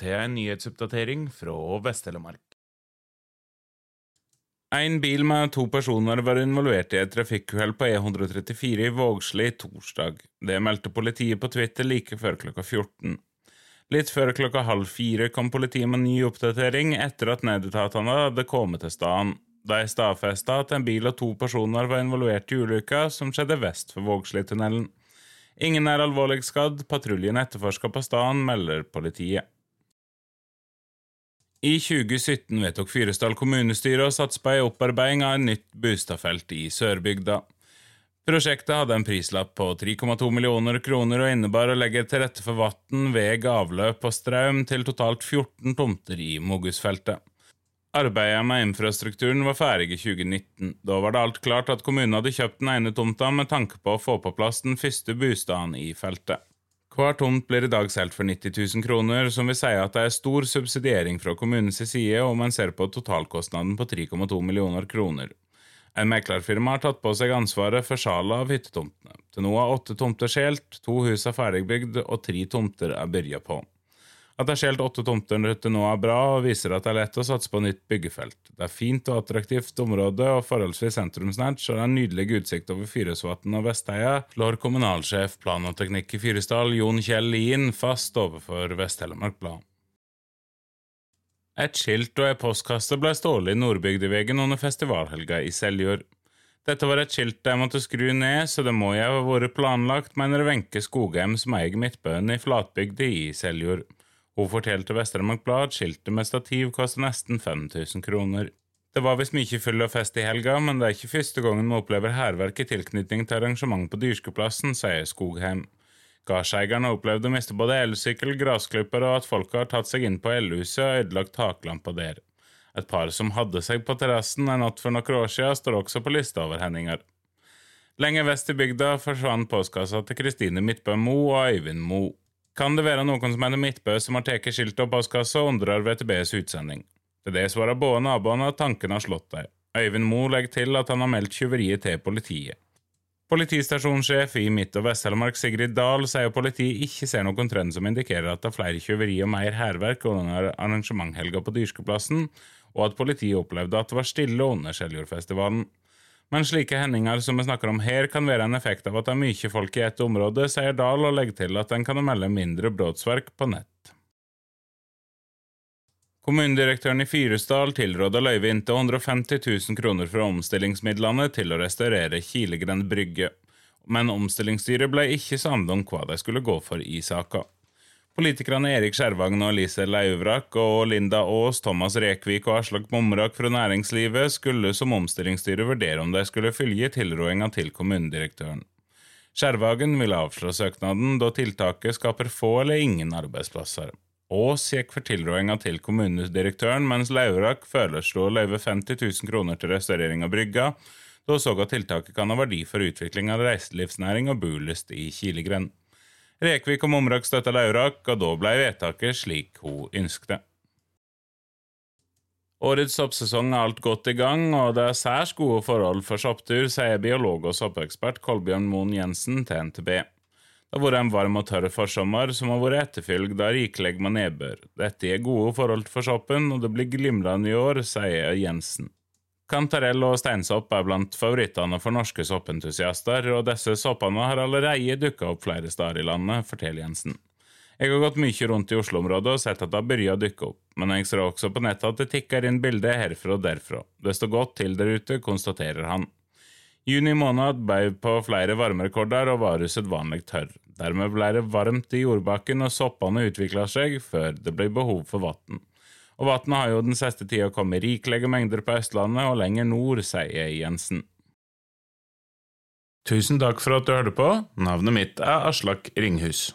Til en nyhetsoppdatering fra Vest-Telemark. En bil med to personer var involvert i et trafikkuhell på E134 i Vågsli torsdag. Det meldte politiet på Twitter like før klokka 14. Litt før klokka halv fire kom politiet med ny oppdatering etter at nødetatene hadde kommet til stedet. De stadfesta at en bil og to personer var involvert i ulykka som skjedde vest for Vågslitunnelen. Ingen er alvorlig skadd, patruljen etterforsker på stedet, melder politiet. I 2017 vedtok Fyresdal kommunestyre å satse på ei opparbeiding av et nytt Bustadfelt i Sørbygda. Prosjektet hadde en prislapp på 3,2 millioner kroner og innebar å legge til rette for vann, veg, avløp og strøm til totalt 14 tomter i Mogusfeltet. Arbeidet med infrastrukturen var ferdig i 2019. Da var det alt klart at kommunen hadde kjøpt den ene tomta med tanke på å få på plass den første bostaden i feltet. Hver tomt blir i dag solgt for 90 000 kroner, som vil si at det er stor subsidiering fra kommunens side om en ser på totalkostnaden på 3,2 millioner kroner. En meklerfirma har tatt på seg ansvaret for salget av hyttetomtene. Til nå er åtte tomter skjelt, to hus er ferdigbygd og tre tomter er byrja på. At det er skjelt åtte tomter til nå er bra, og viser at det er lett å satse på nytt byggefelt. Det er fint og attraktivt område og forholdsvis sentrumsnært, så det er en nydelig utsikt over Fyresvatn og Vestheia, slår kommunalsjef plan og teknikk i Fyresdal, Jon Kjell Lien, fast overfor Vest-Telemark Blad. Et skilt og ei postkasse ble stålet i Nordbygdevegen under festivalhelga i Seljord. Dette var et skilt jeg måtte skru ned, så det må jeg ha vært planlagt, mener Wenche Skogheim, som eier Midtbøen i Flatbygda i Seljord. Hun fortalte Vest-Telemark Blad skiltet med stativ koster nesten 5000 kroner. Det var visst mye fyll og fest i helga, men det er ikke første gangen vi opplever hærverk i tilknytning til arrangement på Dyrskeplassen, sier Skogheim. Gardseierne opplevde å miste både elsykkel, gressklipper og at folk har tatt seg inn på elhuset og ødelagt taklampa der. Et par som hadde seg på terrassen en natt for noen år siden, står også på lista over hendinger. Lenger vest i bygda forsvant postkassa til Kristine Midtbø Mo og Øyvind Mo. Kan det være noen som er Midtbø som har tatt skiltet og postkassa og undrer VTBs utsending? Til det svarer både naboene at tanken har slått dem. Øyvind Moe legger til at han har meldt tyveriet til politiet. Politistasjonssjef i Midt- og Vest-Telemark Sigrid Dahl sier politiet ikke ser noen trend som indikerer at det er flere tyveri og mer hærverk under arrangementhelga på Dyrskeplassen, og at politiet opplevde at det var stille under Seljordfestivalen. Men slike hendinger som vi snakker om her, kan være en effekt av at det er mye folk i et område, sier Dahl og legger til at en kan melde mindre brotsverk på nett. Kommunedirektøren i Fyresdal tilråder løyve inntil 150 000 kroner fra omstillingsmidlene til å restaurere Kilegrend brygge, men omstillingsstyret ble ikke samlet om hva de skulle gå for i saka. Politikerne Erik Skjervagn og Lise Leivrak og Linda Aas, Thomas Rekvik og Aslak Momrak fra næringslivet skulle som omstillingsstyre vurdere om de skulle følge tilrådinga til kommunedirektøren. Skjervagen ville avslå søknaden, da tiltaket skaper få eller ingen arbeidsplasser. Aas gikk for tilrådinga til kommunedirektøren, mens Laurak foreslo å løyve 50 000 kroner til restaurering av brygga, da så at tiltaket kan ha verdi for utvikling av reiselivsnæring og bolyst i Kilegrend. Rekvik og Momrak støtta Laurak, og da ble vedtaket slik hun ønskte. Årets soppsesong er alt godt i gang, og det er særs gode forhold for sopptur, sier biolog og soppekspert Kolbjørn Moen Jensen til NTB. Det har vært en varm og tørr forsommer som har vært etterfylgt av rikelig med nedbør. Dette er gode forhold for soppen, og det blir glimrende i år, sier Jensen. Kantarell og steinsopp er blant favorittene for norske soppentusiaster, og disse soppene har allerede dukka opp flere steder i landet, forteller Jensen. Jeg har gått mye rundt i Oslo-området og sett at det har begynt å dukke opp, men jeg ser også på nettet at det tikker inn bilder herfra og derfra. Det står godt til der ute, konstaterer han. Juni måned bød på flere varmerekorder og var usedvanlig tørr. Dermed ble det varmt i jordbakken, og soppene utvikla seg før det ble behov for vann. Og vannet har jo den siste tida kommet rikelige mengder på Østlandet og lenger nord, sier Jensen. Tusen takk for at du hørte på. Navnet mitt er Aslak Ringhus.